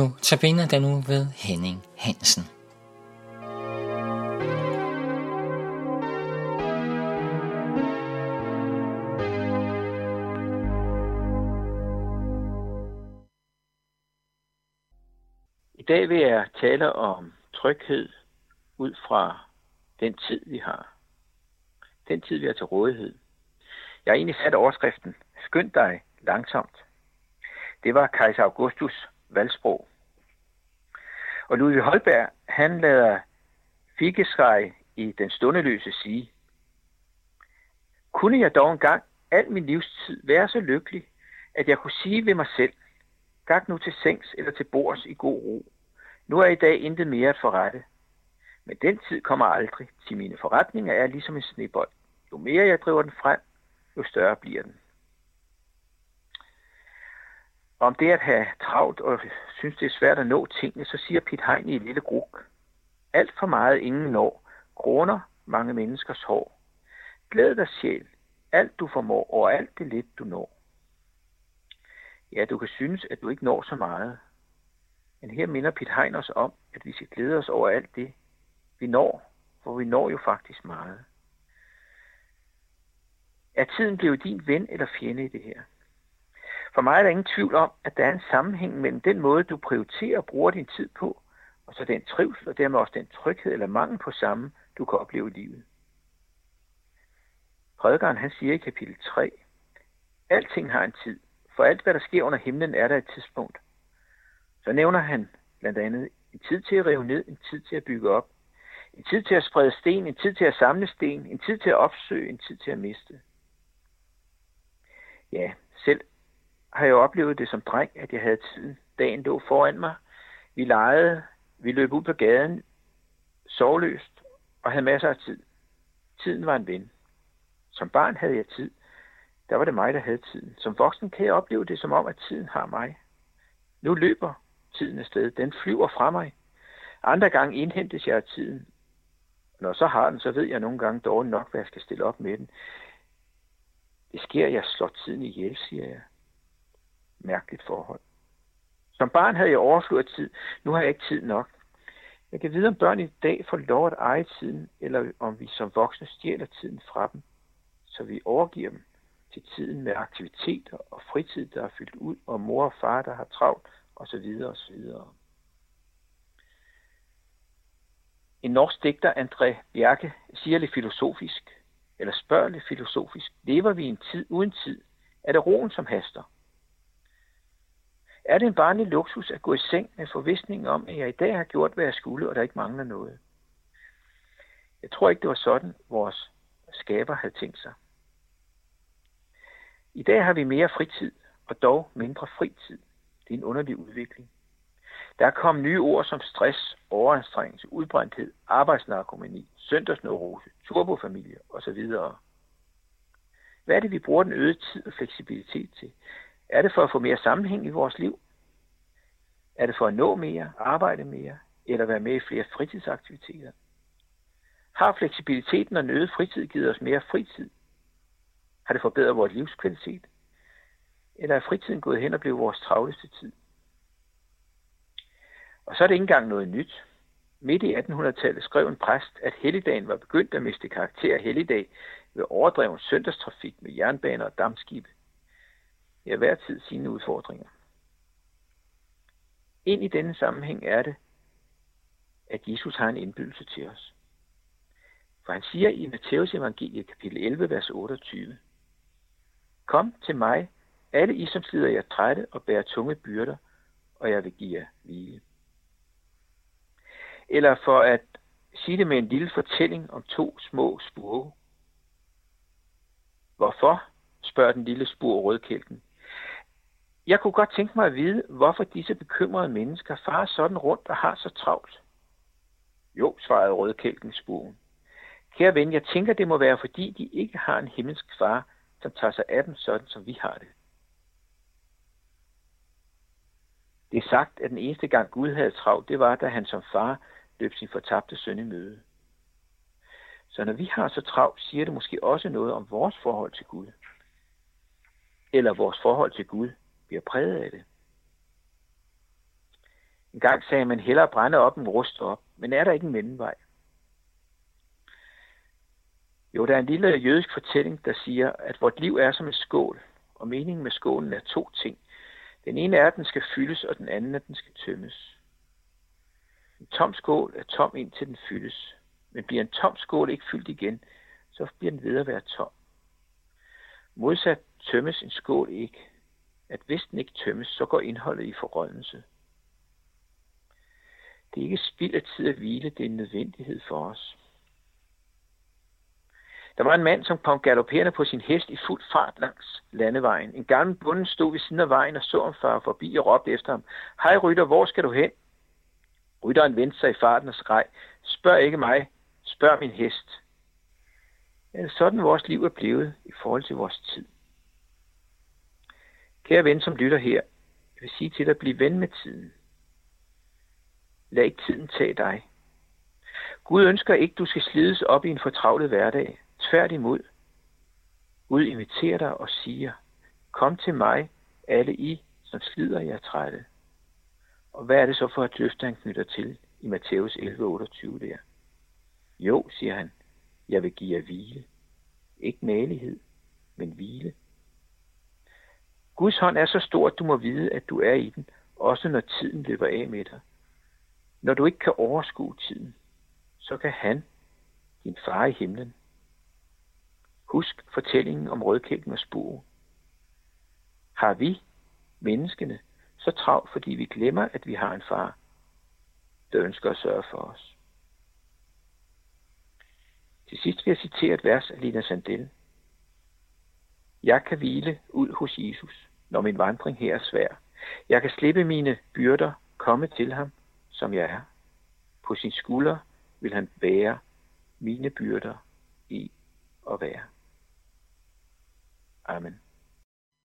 Nu tabiner den nu ved Henning Hansen. I dag vil jeg tale om tryghed ud fra den tid, vi har. Den tid, vi har til rådighed. Jeg har egentlig sat overskriften, skynd dig langsomt. Det var kejser Augustus valgsprog. Og Ludvig Holberg, han lader Fikkeskrej i Den stundelyse sige, kunne jeg dog engang al min livstid være så lykkelig, at jeg kunne sige ved mig selv, gak nu til sengs eller til bords i god ro. Nu er i dag intet mere at forrette. Men den tid kommer aldrig, til mine forretninger er ligesom en snebold. Jo mere jeg driver den frem, jo større bliver den. Om det at have travlt og synes, det er svært at nå tingene, så siger Pit Hein i et lille gruk. Alt for meget ingen når, kroner mange menneskers hår. Glæd dig sjæl, alt du formår, og alt det lidt du når. Ja, du kan synes, at du ikke når så meget. Men her minder Pit Hein os om, at vi skal glæde os over alt det, vi når, for vi når jo faktisk meget. Er tiden blevet din ven eller fjende i det her? For mig er der ingen tvivl om, at der er en sammenhæng mellem den måde, du prioriterer og bruger din tid på, og så den trivsel og dermed også den tryghed eller mangel på samme, du kan opleve i livet. Prædikeren han siger i kapitel 3, Alting har en tid, for alt hvad der sker under himlen er der et tidspunkt. Så nævner han blandt andet en tid til at rive ned, en tid til at bygge op, en tid til at sprede sten, en tid til at samle sten, en tid til at opsøge, en tid til at miste. Ja, selv har jeg oplevet det som dreng, at jeg havde tiden. Dagen lå foran mig. Vi legede, vi løb ud på gaden, sovløst og havde masser af tid. Tiden var en ven. Som barn havde jeg tid. Der var det mig, der havde tiden. Som voksen kan jeg opleve det som om, at tiden har mig. Nu løber tiden afsted. Den flyver fra mig. Andre gange indhentes jeg af tiden. Når så har den, så ved jeg nogle gange dårligt nok, hvad jeg skal stille op med den. Det sker, jeg slår tiden ihjel, siger jeg mærkeligt forhold. Som barn havde jeg overskud af tid. Nu har jeg ikke tid nok. Jeg kan vide, om børn i dag får lov at eje tiden, eller om vi som voksne stjæler tiden fra dem, så vi overgiver dem til tiden med aktiviteter og fritid, der er fyldt ud, og mor og far, der har travlt, osv. osv. En norsk digter, André Bjerke, siger lidt filosofisk, eller spørger lidt filosofisk, lever vi i en tid uden tid? Er det roen, som haster? Er det en barnlig luksus at gå i seng med forvisningen om, at jeg i dag har gjort, hvad jeg skulle, og der ikke mangler noget? Jeg tror ikke, det var sådan, vores skaber havde tænkt sig. I dag har vi mere fritid, og dog mindre fritid. Det er en underlig udvikling. Der er kommet nye ord som stress, overanstrengelse, udbrændthed, arbejdsnarkomani, søndagsneurose, turbofamilie osv. Hvad er det, vi bruger den øgede tid og fleksibilitet til? Er det for at få mere sammenhæng i vores liv? Er det for at nå mere, arbejde mere, eller være med i flere fritidsaktiviteter? Har fleksibiliteten og nødet fritid givet os mere fritid? Har det forbedret vores livskvalitet? Eller er fritiden gået hen og blevet vores travleste tid? Og så er det ikke engang noget nyt. Midt i 1800-tallet skrev en præst, at helligdagen var begyndt at miste karakter af helligdag ved overdreven søndagstrafik med jernbaner og dammskibe i hver tid sine udfordringer. Ind i denne sammenhæng er det, at Jesus har en indbydelse til os. For han siger i Matteus evangeliet kapitel 11, vers 28, Kom til mig, alle I, som slider jer trætte og bærer tunge byrder, og jeg vil give jer hvile. Eller for at sige det med en lille fortælling om to små spurve. Hvorfor, spørger den lille spur rødkælken. Jeg kunne godt tænke mig at vide, hvorfor disse bekymrede mennesker farer sådan rundt og har så travlt. Jo, svarede rødkælken. Kære ven, jeg tænker, det må være, fordi de ikke har en himmelsk far, som tager sig af dem sådan, som vi har det. Det er sagt, at den eneste gang Gud havde travlt, det var, da han som far løb sin fortabte søn i møde. Så når vi har så travlt, siger det måske også noget om vores forhold til Gud. Eller vores forhold til Gud bliver præget af det. En gang sagde man hellere brænde op end ruste op, men er der ikke en mellemvej? Jo, der er en lille jødisk fortælling, der siger, at vort liv er som en skål, og meningen med skålen er to ting. Den ene er, at den skal fyldes, og den anden, at den skal tømmes. En tom skål er tom indtil den fyldes. Men bliver en tom skål ikke fyldt igen, så bliver den ved at være tom. Modsat tømmes en skål ikke. At hvis den ikke tømmes, så går indholdet i forrådnelse. Det er ikke spild af tid at hvile, det er en nødvendighed for os. Der var en mand, som kom galopperende på sin hest i fuld fart langs landevejen. En gammel bunden stod ved siden af vejen og så ham far forbi og råbte efter ham. Hej rytter, hvor skal du hen? Rytteren vendte sig i farten og skreg. Spørg ikke mig, spørg min hest. Ja, sådan vores liv er blevet i forhold til vores tid. Kære ven, som lytter her, jeg vil sige til dig, bliv ven med tiden. Lad ikke tiden tage dig. Gud ønsker ikke, du skal slides op i en fortravlet hverdag. Tværtimod. Gud inviterer dig og siger, kom til mig, alle I, som slider jer trætte. Og hvad er det så for et løfte, han knytter til i Matthæus 11:28 der? Jo, siger han, jeg vil give jer hvile. Ikke malighed, men hvile. Guds hånd er så stor, at du må vide, at du er i den, også når tiden løber af med dig. Når du ikke kan overskue tiden, så kan han, din far i himlen, Husk fortællingen om rødkælken og spore. Har vi, menneskene, så travlt, fordi vi glemmer, at vi har en far, der ønsker at sørge for os. Til sidst vil jeg citere et vers af Lina Sandel. Jeg kan hvile ud hos Jesus, når min vandring her er svær. Jeg kan slippe mine byrder, komme til ham, som jeg er. På sin skulder vil han bære mine byrder i og være. Amen.